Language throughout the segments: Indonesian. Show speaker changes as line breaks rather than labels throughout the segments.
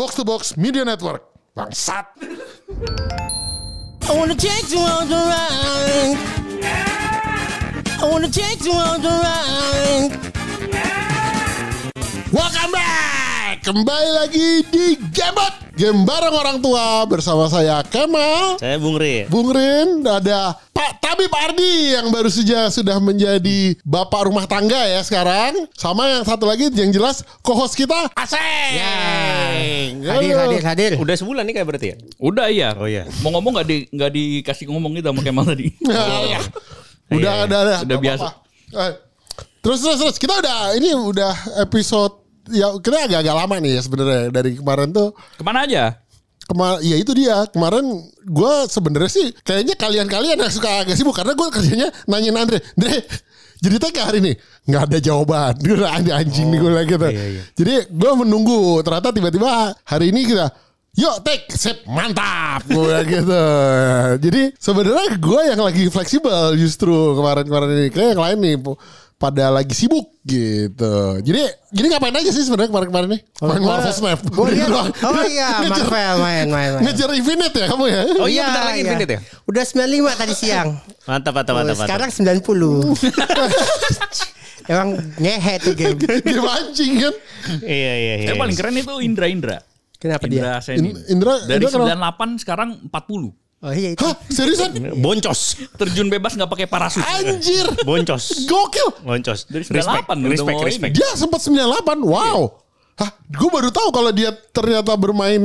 Box to Box Media Network. Bangsat.
I wanna take you on the ride. I wanna take you on the ride.
Welcome back. Kembali lagi di Gamebot. Game bareng orang tua bersama saya Kemal.
Saya Bung Ri.
Bung Rin, ada Pak Tabib Ardi yang baru saja sudah menjadi bapak rumah tangga ya sekarang. Sama yang satu lagi yang jelas co-host kita Aseng.
Hadir, hadir, hadir.
Udah sebulan nih kayak berarti ya?
Udah iya.
Oh, iya.
Mau ngomong nggak di nggak dikasih ngomong gitu sama Kemal tadi.
Nah, Udah
Iya,
ada ada.
Udah
Gak
biasa.
Eh, Terus terus terus kita udah ini udah episode ya kita agak-agak lama nih ya sebenarnya dari kemarin tuh
Ke mana aja?
Kemar ya itu dia kemarin gue sebenarnya sih kayaknya kalian-kalian yang suka agak sibuk karena gue kerjanya nanyain Andre Andre jadi TK hari ini nggak ada jawaban gue ada anjing nih gue lagi gitu
iya, iya.
jadi gue menunggu ternyata tiba-tiba hari ini kita Yuk take sip mantap gue gitu. Jadi sebenarnya gue yang lagi fleksibel justru kemarin-kemarin ini kayak yang lain nih pada lagi sibuk gitu. Jadi jadi ngapain aja sih sebenarnya kemarin-kemarin nih? Main Marvel Snap.
Gue lihat.
Doang.
Oh iya,
Ngejar-
Marvel main, main, main.
Ngejar Infinite ya kamu ya?
Oh iya, bentar lagi Infinite ya?
Udah 95 tadi siang.
Mantap, mantap, mantap. mantap.
Sekarang 90. Emang ngehe tuh game.
Game anjing kan?
Iya, iya, iya.
Yang paling keren itu Indra Indra.
Kenapa
Indra
dia?
Seni.
In- Indra-
dari
Indra kenapa?
98 sekarang 40.
Oh iya itu.
Hah seriusan?
Boncos.
Terjun bebas nggak pakai parasut.
Anjir.
Boncos.
Gokil.
Boncos.
Dari
Respect,
98 udah
respect,
mau
respect.
Dia sempat 98. Wow. Hah, gue baru tahu kalau dia ternyata bermain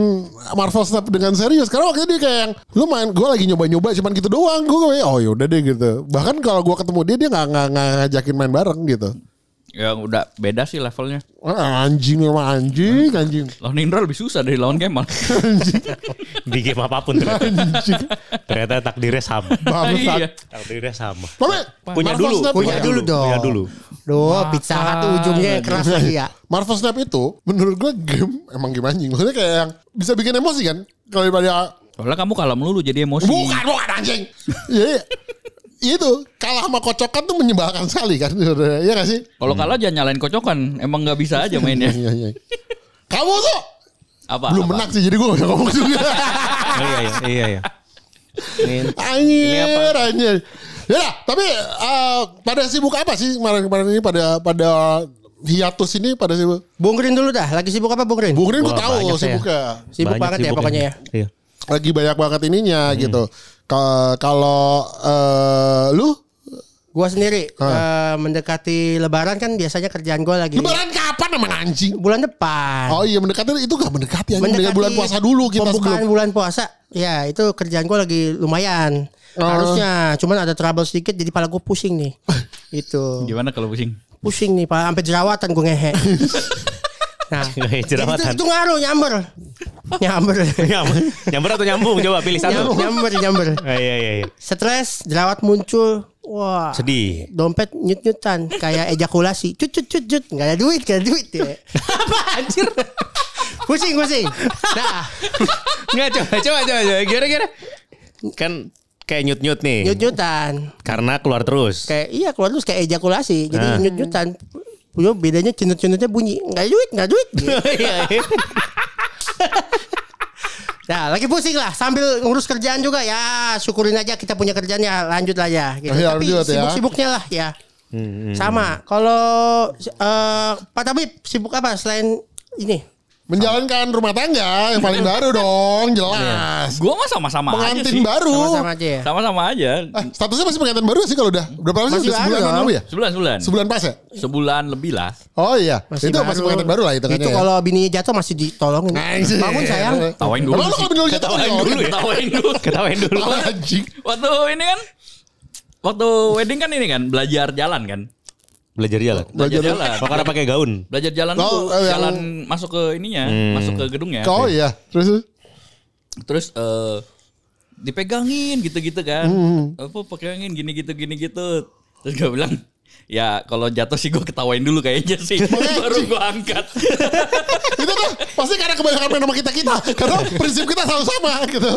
Marvel Snap dengan serius. Karena waktu itu dia kayak yang, lu main, gue lagi nyoba-nyoba cuman gitu doang. Gue kayak, oh yaudah deh gitu. Bahkan kalau gue ketemu dia, dia nggak nggak nggak ngajakin main bareng gitu.
Yang udah beda sih levelnya.
Wah, anjing sama anjing, anjing.
Lawan Indra lebih susah dari lawan Kemal.
Di game apa pun ternyata. ternyata takdirnya sama.
Bangsat.
iya.
Takdirnya sama.
Tapi
Punya
Marvel
dulu.
Snap,
Punya dulu dong.
Punya dulu.
Duh, pizza hut tuh ujungnya keras lagi ya.
Marvel Snap itu menurut gue game emang game anjing. Maksudnya kayak yang bisa bikin emosi kan. Kalau daripada
Soalnya kamu kalah melulu jadi emosi.
Bukan, bukan anjing. Iya, itu kalah sama kocokan tuh menyebalkan sekali kan. Iya gak sih?
Kalau kalah jangan nyalain kocokan. Emang nggak bisa aja mainnya.
Iya, iya. Kamu tuh
Apa?
belum
apa?
menang sih jadi gue gak usah ngomong juga.
Oh, iya, iya, iya, iya.
Anjir, anjir. Ya lah, tapi eh, pada sibuk apa sih kemarin-kemarin ini pada pada hiatus ini pada sibuk.
Bung Rin dulu dah. Lagi sibuk apa Bung Rin?
Bung Rin gue tahu
banyak saya.
sibuknya.
Sibuk
banyak
banget ya pokoknya ya.
Iya.
Lagi banyak banget ininya gitu. Ka- Kalau eh, lu
Gua sendiri eh, mendekati lebaran kan biasanya kerjaan gua lagi
lebaran kapan emang anjing?
bulan depan.
Oh iya mendekati itu gak mendekati anjing. Dengan
Mendekati
bulan puasa dulu kita
pembukaan
sebelum.
bulan puasa. Ya, itu kerjaan gua lagi lumayan.
Oh.
Harusnya, cuman ada trouble sedikit jadi pala gue pusing nih. itu.
Gimana kalau pusing?
Pusing nih, pala sampai jerawatan gue ngehe. nah, jadi
jerawatan.
Itu, itu ngaruh nyamber. Nyamber.
Nyamber, nyamber atau nyambung? Coba pilih satu.
nyamber, nyamber.
Ah, iya, iya, iya.
Stres, jerawat muncul. Wah.
Sedih.
Dompet nyut-nyutan kayak ejakulasi. Cut cut cut cut. Enggak ada duit, enggak ada duit ya.
Apa anjir?
pusing, pusing. Nah,
Enggak, coba, coba, coba, coba. Gimana, Kan kayak nyut-nyut nih.
nyut-nyutan.
Karena keluar terus.
Kayak iya keluar terus kayak ejakulasi. Jadi
Nah.
nyut-nyutan. Punya bedanya cenut-cenutnya bunyi. Enggak ada duit, enggak ada duit.
Iya, iya.
Nah, lagi pusing lah sambil ngurus kerjaan juga ya. Syukurin aja kita punya kerjaan ya, lanjut lah ya. Gitu.
Ya,
Tapi
ya.
sibuk-sibuknya lah ya.
Hmm,
Sama. Kalau eh, Pak Tabib sibuk apa selain ini?
Menjalankan rumah tangga yang paling baru dong, jelas.
Gua mah sama-sama aja
Pengantin
sih.
baru.
Sama-sama aja ya.
Sama-sama aja.
Eh, statusnya masih pengantin baru sih kalau udah berapa lama sih?
Masih
Udah sebulan
ada.
lalu ya?
Sebulan sebulan.
Sebulan pas ya?
Sebulan lebih lah.
Oh iya, itu masih pengantin baru lah hitungannya.
Itu
ya.
kalau bini jatuh masih ditolongin.
Anjing.
Bangun sayang.
Tawain dulu
Emang lu kalau bini lu jatuh
Ketawain
nggak
dulu ya.
Ketawain dulu.
Ketawain dulu.
Anjing.
Waktu ini kan waktu wedding kan ini kan belajar jalan kan.
Belajar jalan.
Belajar
Belajar-
jalan.
Karena pakai gaun.
Belajar jalan
Oh,
tuh
eh, yang-
jalan masuk ke ininya, masuk ke gedungnya.
Oh iya, terus
Terus eh dipegangin gitu-gitu kan.
Hmm.
Apa pegangin gini gitu gini gitu. Terus gue bilang Ya kalau jatuh sih gue ketawain dulu kayaknya sih Baru gue angkat
itu tuh pasti karena kebanyakan main sama kita kita karena prinsip kita selalu sama gitu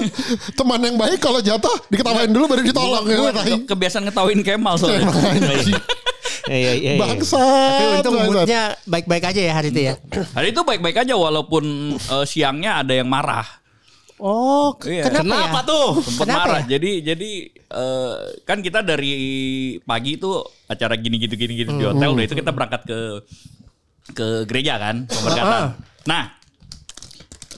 teman yang baik kalau jatuh diketawain dulu baru ditolong gitu tai.
kebiasaan ngetawain Kemal soalnya
Iya iya. iya.
Bangsat.
Tapi untung moodnya baik-baik aja ya hari itu ya.
Hari itu baik-baik aja walaupun eh, siangnya ada yang marah.
Oh,
Iya.
kenapa,
Kenapa
ya?
tuh?
Sempet
Kenapa
marah.
ya?
Jadi jadi eh, kan kita dari pagi itu acara gini gitu gini gitu di hotel udah itu kita berangkat ke ke gereja kan pemberkatan. Nah,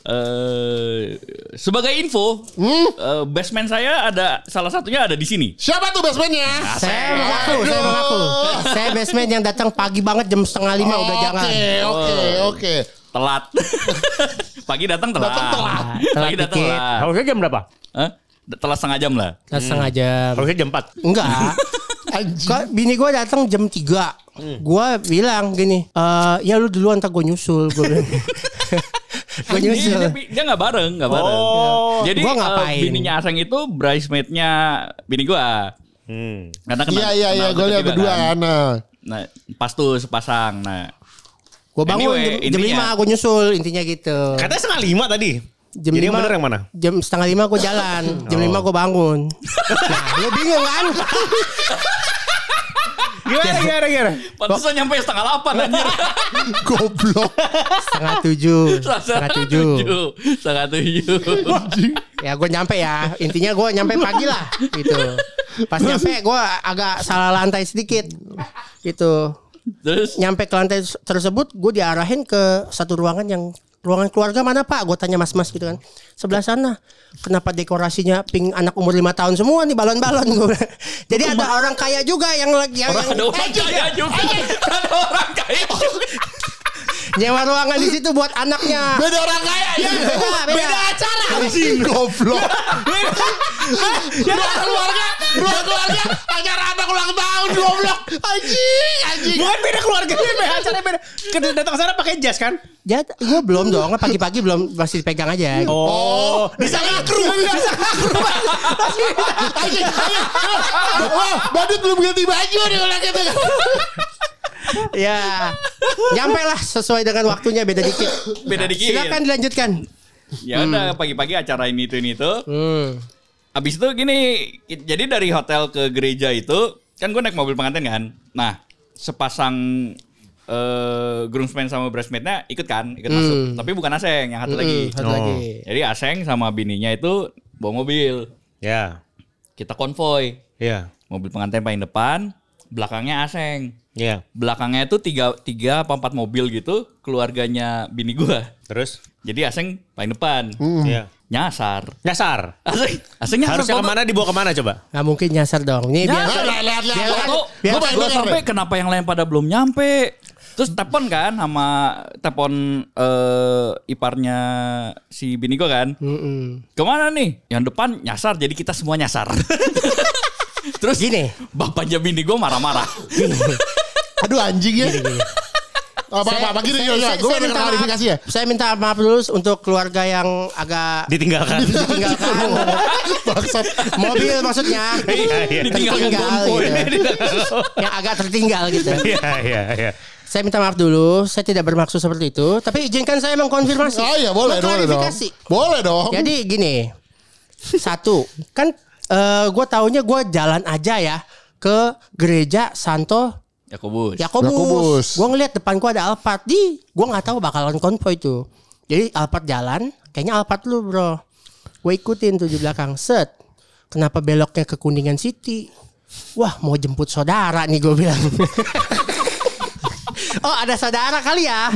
eh sebagai info, eh, basement saya ada salah satunya ada di sini.
Siapa tuh basementnya?
Saya mengaku, saya mengaku. Saya basement yang datang pagi banget jam setengah lima udah jangan.
Oke, oke, oke.
Telat. pagi datang telat.
Datang telat.
Telat
Pagi datang telat.
Harusnya jam berapa?
Hah? Telat setengah jam lah.
Nah, setengah jam.
Harusnya jam 4.
Enggak. Kok bini gue datang jam 3 Gue bilang gini eh Ya lu duluan ntar gue nyusul Gue bilang Gue
Dia,
nyusul
dia, dia gak bareng, gak bareng.
Oh.
Jadi
Gua
eh,
ngapain?
bininya Aseng itu bridesmaid-nya bini gua.
Hmm.
Karena kena,
Iya, iya, iya.
kenal
Gue lihat berdua kan. Nah.
Nah, pas tuh sepasang. Nah,
Gue bangun
Anyway,
jam, 5 gue nyusul Intinya gitu
Katanya setengah lima tadi.
Jam
Jadi yang
lima-
bener yang mana?
Jam setengah lima gue jalan Jam lima gue bangun Nah lu bingung kan
Gimana gimana gimana?
pantesan nyampe setengah delapan anjir.
Goblok.
Setengah tujuh. Setengah tujuh.
Setengah tujuh.
Ya gue nyampe ya. Intinya gue nyampe pagi lah Gitu. Pas nyampe gue agak salah lantai sedikit Gitu.
Terus?
Nyampe ke lantai tersebut Gue diarahin ke satu ruangan yang Ruangan keluarga mana pak? Gue tanya mas-mas gitu kan. Sebelah sana. Kenapa dekorasinya Pink anak umur 5 tahun semua nih Balon-balon. Jadi ada orang kaya juga Yang lagi yang,
ada
yang,
orang kaya juga. Ada orang kaya juga.
Nyewa ruangan di situ buat anaknya
Beda orang kaya ya.
Beda, beda.
acara. Anjing goblok. Ruang keluarga, ruang keluarga, acara anak ulang tahun goblok. Anjing, anjing.
Bukan beda keluarga beda acaranya beda. Kita datang sana pakai jas kan?
Ya, gue belum dong. Pagi-pagi belum masih dipegang aja.
Oh, di sana kru.
Anjing, anjing. Wah, badut belum ganti baju nih ulang gitu.
Ya, nyampe lah sesuai dengan waktunya beda dikit.
Beda dikit.
Silakan dilanjutkan.
Ya udah pagi-pagi acara ini itu ini itu.
Hmm.
Abis itu gini, jadi dari hotel ke gereja itu kan gue naik mobil pengantin kan. Nah, sepasang eh groomsmen sama bridesmaidnya ikut kan, ikut masuk. Tapi bukan Aseng, yang satu lagi.
Hmm, satu
Oh.
lagi.
Jadi Aseng sama bininya itu bawa mobil.
Ya,
Kita konvoy.
ya,
Mobil pengantin paling depan, belakangnya Aseng.
Ya.
Belakangnya itu tiga, tiga apa empat mobil gitu, keluarganya bini gua.
Terus?
Jadi Aseng paling depan.
Ya.
Nyasar.
Nyasar.
Aseng, Aseng nyasar.
Harusnya
ke
mana dibawa ke mana coba?
Nggak mungkin nyasar dong. Ini biar
Nyasar.
Lihat, lihat, lihat.
Biar-
Toto,
biar-
gua, gua sampai kenapa yang lain pada belum nyampe. Terus telepon kan sama telepon eh, iparnya si bini gua kan.
Mm-mm.
Ke mana nih? Yang depan nyasar, jadi kita semua nyasar. Terus
Gini.
bapaknya bini gue marah-marah.
Aduh anjing ya. Apa apa apa gini
Saya-
ya.
saya-
Gue
saya minta
klarifikasi ya.
maaf- Saya minta maaf dulu untuk keluarga yang agak
Ditinggalkan.
ditinggalkan. Mobil maksudnya.
Iya, iya.
Ditinggalkan
gitu. yang agak tertinggal gitu.
Iya, iya, iya.
Saya minta maaf dulu, saya tidak bermaksud seperti itu, tapi izinkan saya mengkonfirmasi.
Oh iya boleh boleh dong. Boleh dong.
Jadi gini, satu kan gue taunya gue jalan aja ya ke gereja Santo
Yakobus.
Yakobus.
Yakobus.
Gue ngeliat depan gue ada Alphard di, gue nggak tahu bakalan konvoy tuh. Jadi Alphard jalan, kayaknya Alphard lu bro. Gue ikutin tuh di belakang, set. Kenapa beloknya ke Kuningan City? Wah mau jemput saudara nih gue bilang. oh ada saudara kali ya.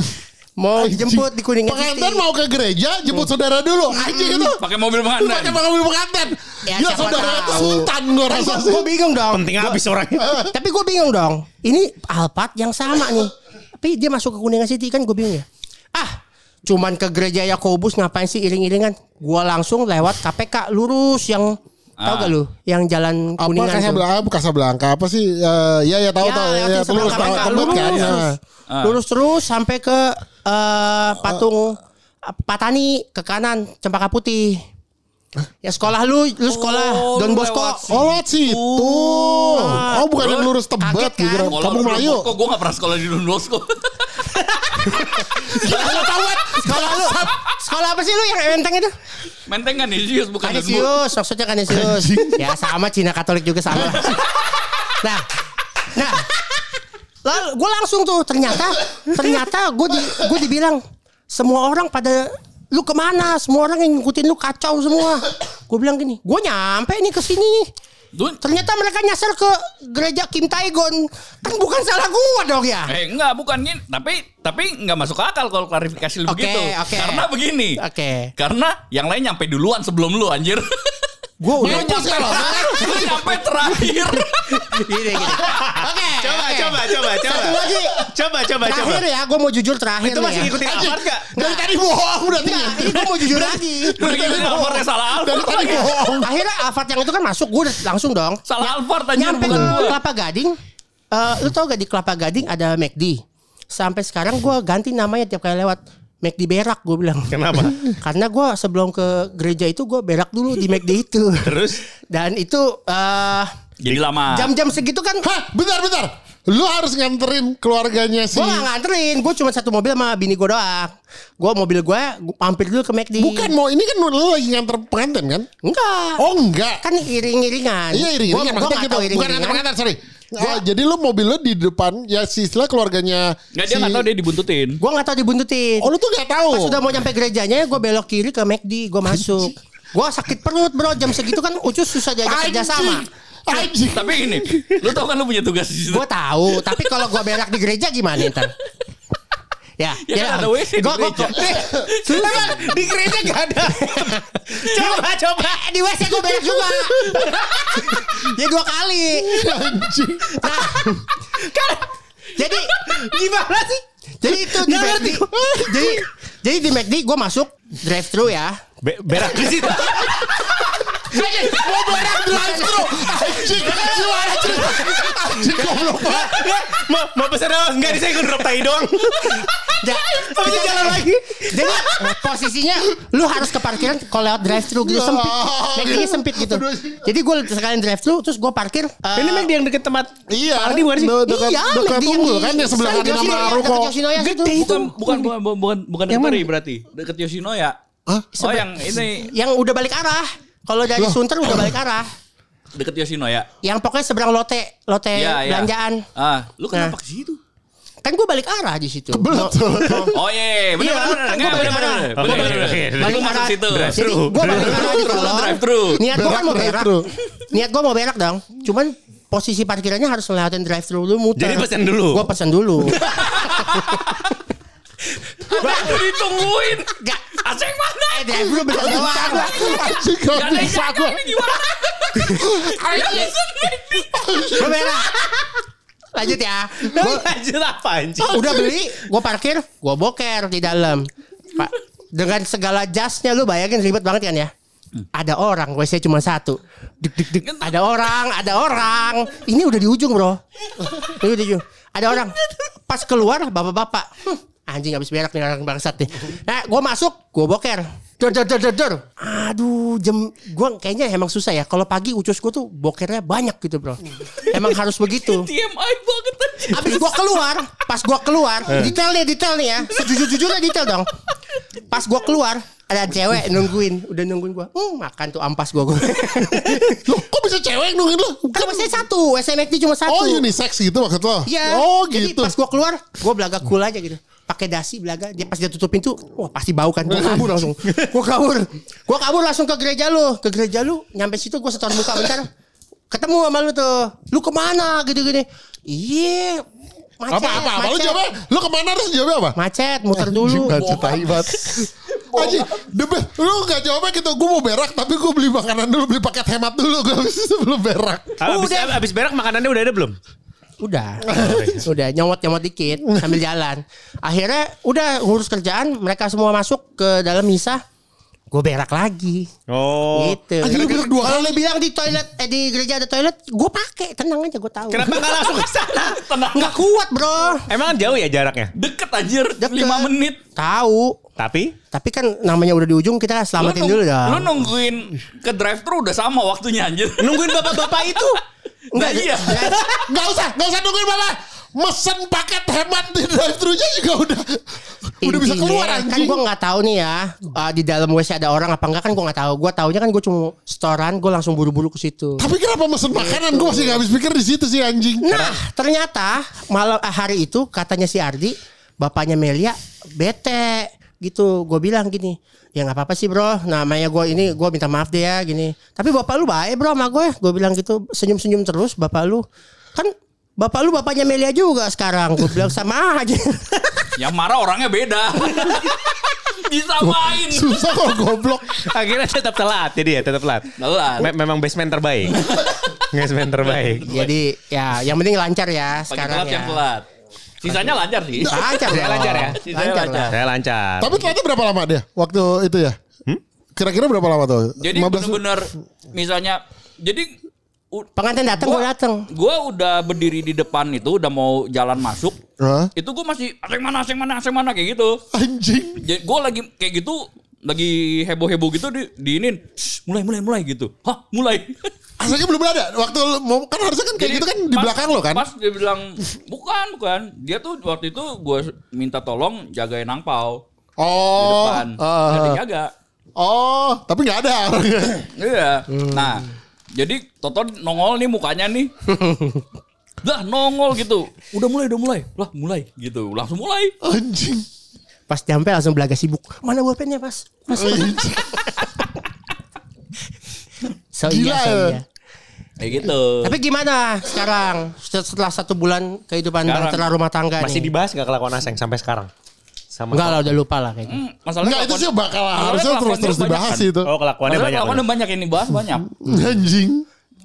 Mau
Anjing.
jemput di Kuningan City.
Pengantin mau ke gereja jemput saudara dulu. Anjing itu.
Pakai mobil pengantin.
pakai mobil pengantin.
Ya,
Gila
siapa
saudara itu
tahu.
sultan gue rasa sih.
Gue bingung dong.
Penting habis orangnya.
Tapi gue bingung dong. Ini Alphard yang sama nih. Tapi dia masuk ke Kuningan City kan gue bingung ya. Ah, cuman ke gereja Yakobus ngapain sih iring-iringan? Gue langsung lewat KPK lurus yang tahu
Ah.
gak lu? Yang jalan
Apa
Kuningan tuh.
Casablanca, bukan Casablanca apa sih? Eh, ya ya tahu
Ya,
tahu ya, ya, terus tahu tebet kan.
lurus,
Nah.
terus. Lurus terus sampai ke eh, patung eh, Patani ke kanan Cempaka Putih. Ya sekolah lu, lu sekolah
Oh,
Don Bosco.
Oh lewat situ. Oh bukan yang lurus tebet
Kaget kan?
gitu.
Kalau
Kamu Melayu.
Kok gue gak pernah sekolah di Don Bosco.
Gila lu tahu kan? Sekolah lu. Sekolah apa sih lu yang enteng itu?
Menteng kan Isius bukan.
Kanisius, maksudnya Kanisius. Ya sama Cina Katolik juga sama. lah. nah, nah, Lalu gue langsung tuh ternyata ternyata gue di gue dibilang semua orang pada lu ke mana? Semua orang yang ngikutin lu kacau semua. Gue bilang gini, gue nyampe nih ke sini.
Lu
Ternyata mereka nyasar ke gereja Kim Taegon. Kan bukan salah gue dong ya.
Eh enggak bukan tapi tapi enggak masuk akal kalau klarifikasi lu
Oke,
begitu.
oke.
Karena begini.
Oke.
Karena yang lain nyampe duluan sebelum lu anjir.
Gue udah
Lu nyampe, lu nyampe terakhir.
gini gini. Oke.
Coba,
oke.
coba, coba, coba.
Satu lagi.
Coba, coba, coba.
Terakhir ya, gue mau jujur terakhir
Itu masih
ya.
ngikutin Alphard gak?
Dari tadi bohong berarti.
Enggak, ini gue mau jujur lagi.
Udah gitu Alphard salah
Dari
Alphard
tadi
lagi.
bohong.
Akhirnya Alphard yang itu kan masuk, gue udah langsung dong.
Salah Alphard anjir
Nyampe
bukan
ke. Kelapa Gading, eh, lu tau gak di Kelapa Gading ada McD. Sampai sekarang gue ganti namanya tiap kali lewat. McD berak gue bilang.
Kenapa?
Karena gue sebelum ke gereja itu gue berak dulu di McD itu.
Terus?
Dan itu eh,
Jadi lama.
jam-jam segitu kan
Hah, bentar bentar. Lu harus nganterin keluarganya si
Gue gak nganterin Gue cuma satu mobil sama bini gue doang Gue mobil gue gua Mampir dulu ke McD
Bukan mau ini kan lu lagi nganter pengantin kan?
Enggak
Oh enggak.
Kan iring-iringan
Iya iring
Gua-
iringan
gua
maksudnya
nggak
gitu.
tahu
Bukan
iring-iringan.
nganter pengantin sorry. Ah, jadi lu mobil lu di depan ya si istilah keluarganya.
Enggak dia
si-
enggak tahu dia dibuntutin.
Gue gak tahu dibuntutin
Oh lu tuh gak tahu.
Pas sudah mau nyampe gerejanya Gue belok kiri ke McD Gue masuk Gue sakit perut bro Jam segitu kan Ucus susah diajak kerja sama
Anjing.
Tapi ini, lu tau kan lu punya tugas di situ.
Gue tahu Tapi kalau gue berak di gereja gimana ntar Ya,
Ya kan ada WC di
Gua- gua-
gereja.
Susah.
Di gereja gak ada. coba, coba.
Eh, di WC gue berak juga. ya dua kali.
Anjing.
Nah, kan jadi
Gimana sih?
jadi itu di McD. Jadi jadi di McD gue masuk drive thru ya.
Be berak di situ.
Mau berak drive thru. Anjing. Gimana cerita? Anjing goblok banget.
mau mau pesan apa? Enggak, di saya gue drop tai doang.
Ja,
dia jalan lagi.
Jadi posisinya lu harus ke parkiran kalau lewat drive thru gitu sempit.
Oh,
McD-nya
gitu.
sempit gitu. Jadi gue sekalian drive thru terus gue parkir. eh,
Ini memang yang deket tempat
Iya.
Aldi bukan sih?
de- Dekat
iya,
dekat
di
kan yang sebelah kanan sama
dekat
ruko.
Yoshinoya situ.
Bukan bukan bukan bukan bukan, berarti. Deket Yoshinoya.
Hah?
Oh yang ini
Yang udah balik arah. Kalau dari
Loh.
Sunter udah balik arah.
deket Yoshinoya.
Yang pokoknya seberang lote, lote
Iya, iya.
belanjaan.
Ah, lu kenapa
Nah.
ke situ?
Kan gue balik arah di situ.
Betul.
Oh iya, benar
Iya,
benar benar. benar
balik
benar.
arah.
benar,
balik
benar.
arah.
Situ.
Jadi gue balik arah di kolong.
drive thru.
Niat gue kan mau
Berak.
Niat gue mau berak dong. Cuman posisi parkirannya harus ngelewatin drive thru dulu muter.
Jadi pesen dulu.
Gue pesen dulu.
Udah ditungguin.
Gak.
Aceng mana?
Eh drive thru bener doang.
Anjing gak
Gak ada yang
bisa
ini gimana?
Gue berak. Lanjut ya. Gua-
Lanjut apa anjing?
udah beli, gue parkir, gue boker di dalam. Pak, dengan segala jasnya lu bayangin ribet banget kan ya. Ada orang, WC cuma satu. Dik dik dik. Ada orang, ada orang. Ini udah di ujung bro. Ini udah di ujung. Ada orang. Pas keluar bapak-bapak. "Hmm, anjing habis berak nih orang bangsat nih. Nah, gue masuk, gue boker. Dor dor dor dor dor. Aduh, jam gue kayaknya emang susah ya. Kalau pagi ucus gue tuh bokernya banyak gitu bro. Emang harus begitu.
TMI banget.
Abis gua keluar, pas gua keluar, detail nih, detail nih ya. Sejujur-jujurnya detail dong. Pas gua keluar, ada cewek nungguin, udah nungguin gua. Hmm, makan tuh ampas gua.
Loh, kok bisa cewek nungguin lu?
kan masih satu, SMXD cuma satu.
Oh, unisex gitu maksud lo?
Iya.
Oh,
Jadi
gitu.
pas gua keluar, gua belaga cool aja gitu. Pakai dasi belaga, dia pas dia tutup pintu, wah pasti bau kan. Gua kabur langsung. Gua kabur. Gua kabur langsung ke gereja lu, ke gereja lu. Nyampe situ gua setor muka bentar. Ketemu sama lu tuh. Lu ke mana gitu gini. Iya. Macet,
Apa apa apa lu
macet.
jawabnya? Lu ke mana terus jawabnya apa?
Macet, muter dulu.
Anjing tai banget. Anjing, the best. Lu gak jawabnya gitu, gue mau berak tapi gue beli makanan dulu, beli paket hemat dulu gue sebelum berak.
Abis,
Udah.
abis berak makanannya udah ada belum?
Udah. udah nyomot-nyomot dikit sambil jalan. Akhirnya udah ngurus kerjaan, mereka semua masuk ke dalam misa. Gue berak lagi.
Oh.
Gitu.
Anjing, lu berak dua
Kalau
kali.
lu bilang di toilet eh di gereja ada toilet, gue pakai, tenang aja gue tahu.
Kenapa nggak langsung ke sana?
Nggak kuat, Bro.
Emang jauh ya jaraknya?
Deket anjir,
Deket.
5 menit.
Tahu.
Tapi
Tapi kan namanya udah di ujung kita selamatin
nung-
dulu
Lu
dong.
nungguin ke drive thru udah sama waktunya anjir.
nungguin bapak-bapak itu.
Nah iya.
Gak usah, gak usah nungguin bapak. Mesen paket hemat di drive thru-nya juga udah udah bisa
Intinya,
keluar
Kan
anjing.
gue nggak tahu nih ya uh, di dalam WC ada orang apa enggak kan gue nggak tahu. Gue taunya kan gue cuma storan, gue langsung buru-buru ke situ.
Tapi kenapa mesen makanan? Gue masih gak habis pikir di situ sih anjing.
Nah, ternyata malam eh, hari itu katanya si Ardi, bapaknya Melia bete gitu. Gue bilang gini, ya nggak apa-apa sih bro. Namanya gue ini gue minta maaf deh ya gini. Tapi bapak lu baik bro sama gue. Gue bilang gitu senyum-senyum terus bapak lu. Kan bapak lu bapaknya Melia juga sekarang. Gue bilang sama aja.
Yang marah orangnya beda. Disamain.
Susah kok goblok.
Akhirnya tetap telat jadi ya, tetap telat.
Telat.
Me- memang basement terbaik. basement terbaik.
Jadi ya yang penting lancar ya
Pagi
sekarang
telat
ya.
yang telat. Sisanya lancar sih.
Lancar,
Saya lancar ya?
Sisanya
Lancar
lancar.
Saya lancar.
Tapi telatnya berapa lama dia waktu itu ya? Kira-kira berapa lama tuh?
Jadi
15
bener-bener misalnya jadi
Pengantin datang gue
Gua-
datang.
gua udah berdiri di depan itu udah mau jalan masuk.
Hah?
Itu gua masih asing mana asing mana asing mana kayak gitu.
Anjing.
Jadi gue lagi kayak gitu lagi heboh-heboh gitu di diinin "Shh, mulai mulai mulai gitu. Hah, mulai.
Asalnya belum ada. Waktu mau kan harusnya kan kayak
Jadi
gitu kan di
pas-
belakang lo kan?
Pas dia bilang bukan bukan. Dia tuh waktu itu gue minta tolong jagain angpau di
Oh.
depan.
ah.
Gak dijaga.
oh, tapi nggak ada orangnya.
Iya. Nah, jadi Toto nongol nih mukanya nih. Lah nongol gitu. Udah mulai, udah mulai. Lah mulai gitu. Langsung mulai.
Anjing.
Pas nyampe langsung belaga sibuk. Mana pulpennya pas? Pas. So
Gila
iya, so
ya.
iya.
Kayak gitu.
Tapi gimana sekarang setelah satu bulan kehidupan
Sekarang.
rumah tangga
Masih
nih?
dibahas nggak kelakuan Aseng sampai sekarang? Sama
Enggak lah udah lupa lah kayaknya.
Hmm, masalahnya
Enggak itu sih bakal harusnya terus terus dibahas sih itu.
Oh kelakuannya banyak.
kelakuannya banyak yang dibahas banyak.
Anjing.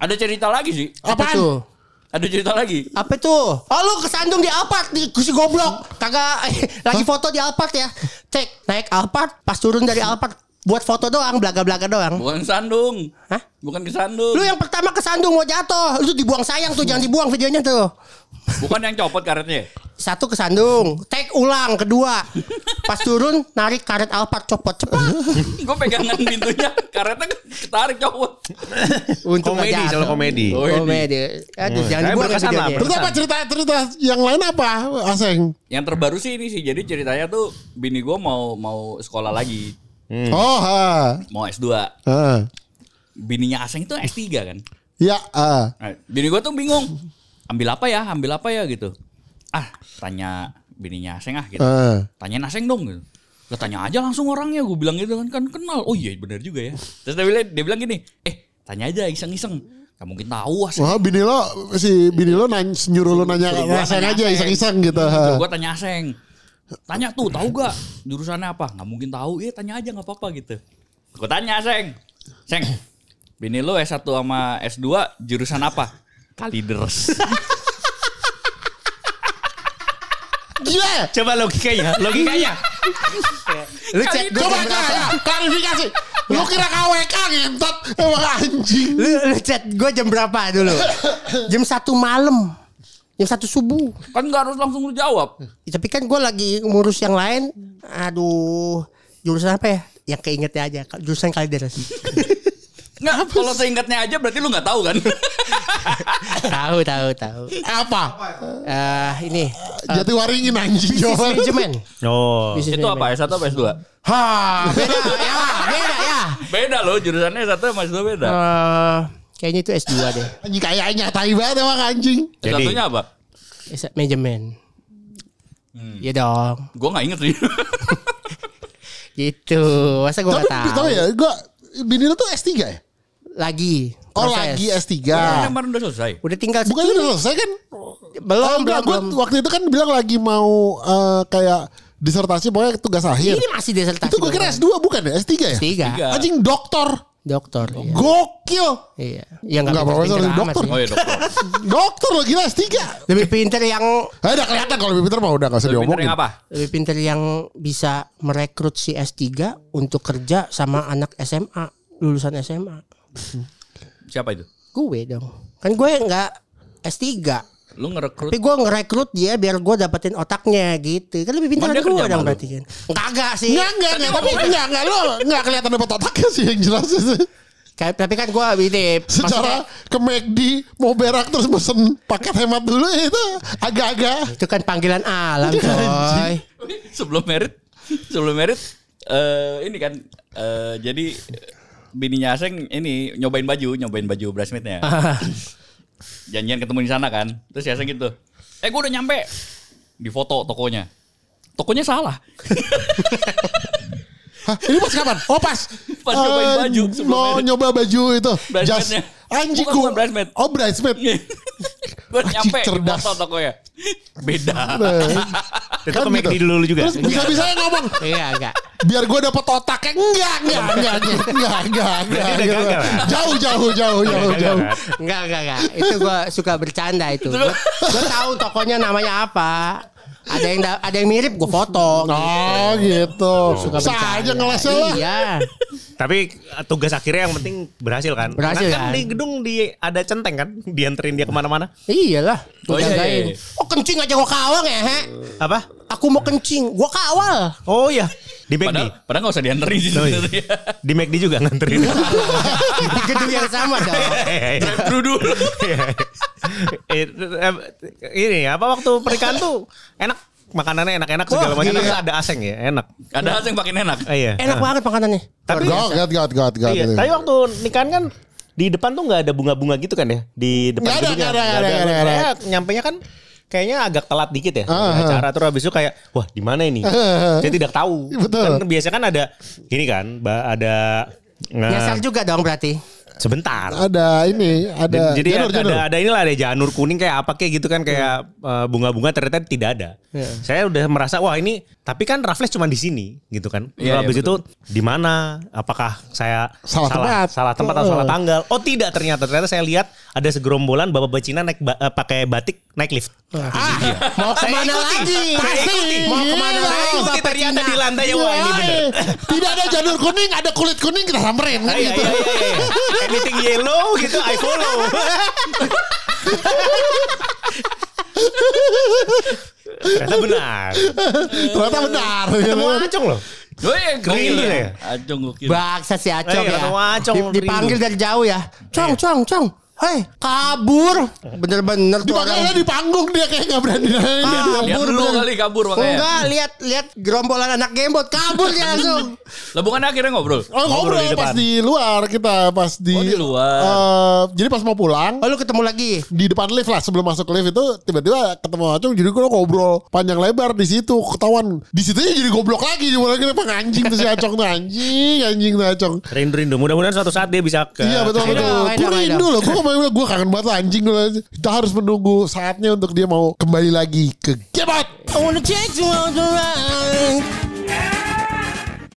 Ada cerita lagi sih.
Apa tuh?
Ada cerita lagi.
Apa tuh? Oh lu kesandung di Alphard di si goblok. Kagak lagi foto di Alphard ya. Cek naik Alphard pas turun dari Alphard buat foto doang belaga-belaga doang.
Bukan sandung.
Hah?
Bukan kesandung.
Lu yang pertama kesandung mau jatuh, lu dibuang sayang tuh jangan dibuang videonya tuh.
Bukan yang copot karetnya.
Satu kesandung, take ulang kedua. Pas turun narik karet Alphard copot cepat.
Gue pegangan pintunya. Karetnya ketarik copot.
Untung
Komedi, selalu
jatuh.
komedi.
Oh,
Komedi. Aduh, jangan dibuang ya videonya.
Terus apa cerita cerita yang lain apa, Aseng?
Yang terbaru sih ini sih. Jadi ceritanya tuh bini gue mau mau sekolah lagi.
Oh, ha.
Mau S2.
Ha.
Bininya Aseng itu S3 kan.
Ya, ah.
Nah, bini gue tuh bingung. Ambil apa ya? Ambil apa ya gitu. Ah, tanya bininya Aseng ah gitu.
Ah.
Tanyain Aseng dong gitu. Lah tanya aja langsung orangnya gue bilang gitu kan kan kenal. Oh iya benar juga ya. Terus dia bilang, dia bilang gini, "Eh, tanya aja iseng-iseng. Gak mungkin tahu Aseng."
Wah, bini lo si bini lo nanya, nyuruh lo nanya
gua
Aseng
tanya
aja iseng-iseng gitu.
Gue tanya Aseng. Tanya tuh, tahu gak jurusannya apa? Gak mungkin tahu. Iya, tanya aja nggak apa-apa gitu. Gue tanya Aseng. Seng, bini lo S1 sama S2 jurusan apa? Kaliders.
Gila.
Coba logikanya, logikanya.
Lu cek
Coba ya, klarifikasi. Lu kira KWK ngentot emang anjing.
Lu, lu chat gue jam berapa dulu? jam satu malam. Jam satu subuh.
kan gak harus langsung lu jawab.
Ya, tapi kan gue lagi ngurus yang lain. Aduh. Jurusan apa ya? Yang keingetnya aja. Jurusan kalideres.
Nggak, kalau seingatnya aja berarti lu nggak tahu kan?
tahu, tahu, tahu.
Apa?
Eh ini.
Jati waringin anjing
Business
jawaban.
management.
Oh.
Business
Itu apa?
management.
S1 apa S2?
Ha, beda ya, beda ya.
Beda loh, jurusannya S1 sama S2 beda.
Eh, kayaknya itu S2 deh.
Anjing kayaknya tai banget emang anjing.
Jadi-
S1-nya apa?
S- manajemen. Iya dong.
Gue gak inget sih.
Gitu. Masa gue
Tapi
gak tahu.
tahu ya, gua bini lo tuh S3 ya?
Lagi.
Oh
proses.
lagi S3.
Kan kemarin udah selesai.
Udah tinggal
Bukannya udah selesai kan?
belum,
Oh, enggak,
belum,
gua
belum.
waktu itu kan bilang lagi mau eh, kayak disertasi pokoknya tugas akhir.
Ini masih desertasi.
Itu gue kira S2 bukan ya? S3 ya?
Tiga.
Tiga.
Anjing doktor.
Dokter. Iya.
Gokil.
Iya. Ya
Enggak
amat
dokter.
sih.
Oh iya dokter.
dokter lo gila S3.
Lebih pinter yang
Eh, udah kelihatan kalau lebih pintar mah udah gak usah
Lebih pinter
diomongin.
yang apa?
lebih pinter yang bisa merekrut si S3 untuk kerja sama anak SMA, lulusan SMA.
Siapa itu?
Gue dong. Kan gue nggak S3.
Lu ngerekrut
Tapi gue ngerekrut dia biar gue dapetin otaknya gitu. Kan lebih pintar dari gue dong berarti kan. Enggak sih.
Enggak, enggak, enggak, tapi enggak, enggak, lo enggak kelihatan dapat otaknya sih yang jelas.
Kayak- tapi kan gue ini
Secara ke McD mau berak terus pesen paket hemat dulu itu agak-agak.
itu kan panggilan alam coy.
sebelum merit sebelum merit eh ini kan eh jadi bininya Aseng ini nyobain baju nyobain baju bridesmaidnya janjian ketemu di sana kan terus Aseng gitu eh gue udah nyampe di foto tokonya tokonya salah
Hah, ini pas kapan? Oh pas.
Pas nyobain
Eh,
baju
Mau nyoba baju itu. Jas.
Bridesmaidnya.
Anjing
Bukan,
gua.
bukan bridesmaid.
Oh bridesmaid.
gue nyampe di
cerdas.
foto tokonya beda
Nah,
Itu
Kan
McD
gitu.
dulu juga.
Terus bisa-bisanya ngomong.
Iya enggak.
Biar gue dapet otaknya. Enggak, enggak, enggak, enggak, enggak, enggak, enggak. gitu.
kan?
Jauh, jauh, jauh, jauh, jauh.
Enggak, enggak, enggak. Itu gue suka bercanda itu. Gue tahu tokonya namanya apa. Ada yang da- ada yang mirip gue foto.
Oh gitu.
Suka
Saja
bercanda.
ngelesnya lah.
Iya.
Tapi uh, tugas akhirnya yang penting berhasil kan.
Berhasil,
Karena kan
kan?
di gedung di ada centeng kan, dianterin dia ke mana-mana.
Iyalah.
Oh, iya, iya, iya.
Oh kencing aja gue kawang ya, he?
Apa?
Aku mau kencing, gue kawal.
Oh iya, di McD.
padahal padahal nggak usah dianterin sih
Oh, iya. Di McD juga nganterin.
Di gedung yang sama dong.
Drive-thru dulu
Eh, eh, ini apa waktu pernikahan tuh enak makanannya enak-enak segala macam
gila.
tapi ada aseng ya enak.
ada yang makin enak
Ah, iya.
Enak banget makanannya.
Tapi
Gak, gak, gak, gak, gak.
iya, tapi waktu nikahan kan di depan tuh nggak ada bunga-bunga gitu kan ya di depan
Nggak ada, nggak ada, nggak ada, nggak ada, nggak ada.
Saya nyampenya kan kayaknya agak telat dikit ya
Ah,
acara terus habis itu kayak wah di mana ini saya tidak tahu
Betul.
kan biasa kan ada ini kan ada
Nyasar juga dong berarti.
sebentar
Ada ini, ada.
jadi
janur,
ada,
janur.
ada ada inilah ada janur kuning kayak apa kayak gitu kan kayak eh, bunga-bunga ternyata tidak ada.
Iya.
Saya udah merasa wah ini tapi kan Raffles cuma di sini gitu kan.
Iya,
Habis
iya,
itu di mana? Apakah saya
Salah
salah
tempat.
salah tempat atau
Oh.
salah tanggal? Oh tidak ternyata ternyata saya lihat ada segerombolan bapak-bapak Cina naik ba- eh, pakai batik naik lift.
Ah, mau
Saya
ke mana
ikuti.
lagi?
Saya ikuti.
Mau ke
mana
lagi?
Ikuti
Bapak
ternyata
Cina?
di lantai ya wah ini bener.
Tidak ada janur kuning, ada kulit kuning kita samperin kan
Ah,
gitu.
iya, iya, iya. Anything yellow gitu I follow. Ternyata benar.
Ternyata benar.
Ketemu Acong loh.
Oh iya, gokil ya.
ya?
Acung gokil.
Baksa si Acong
Eh,
ya.
Acong,
Di- dipanggil dari jauh ya. Cong, cong, cong. Hei, kabur. Bener-bener tuh orang.
di panggung dia kayak gak berani nanya.
Ah,
Lihat
kabur
dulu kali kabur makanya.
Enggak, lihat lihat gerombolan anak gembot kabur dia langsung.
Lah bukan akhirnya ngobrol.
Oh ngobrol
Ngobrol di
pas di luar kita pas di,
Oh, di luar.
eh, jadi pas mau pulang
Oh, lu ketemu lagi.
di depan lift lah sebelum masuk lift itu tiba-tiba ketemu Acung jadi gue ngobrol panjang lebar di situ ketahuan di situ jadi goblok lagi cuma lagi anjing tuh si Acong tuh anjing anjing tuh Acong
Rindu rindu. Mudah-mudahan suatu saat dia bisa ke.
Iya betul betul.
ayo
Gue rindu loh. Gue bilang gue kangen banget anjing dulu. Kita harus menunggu saatnya untuk dia mau kembali lagi ke Gebot.
I wanna on the ride.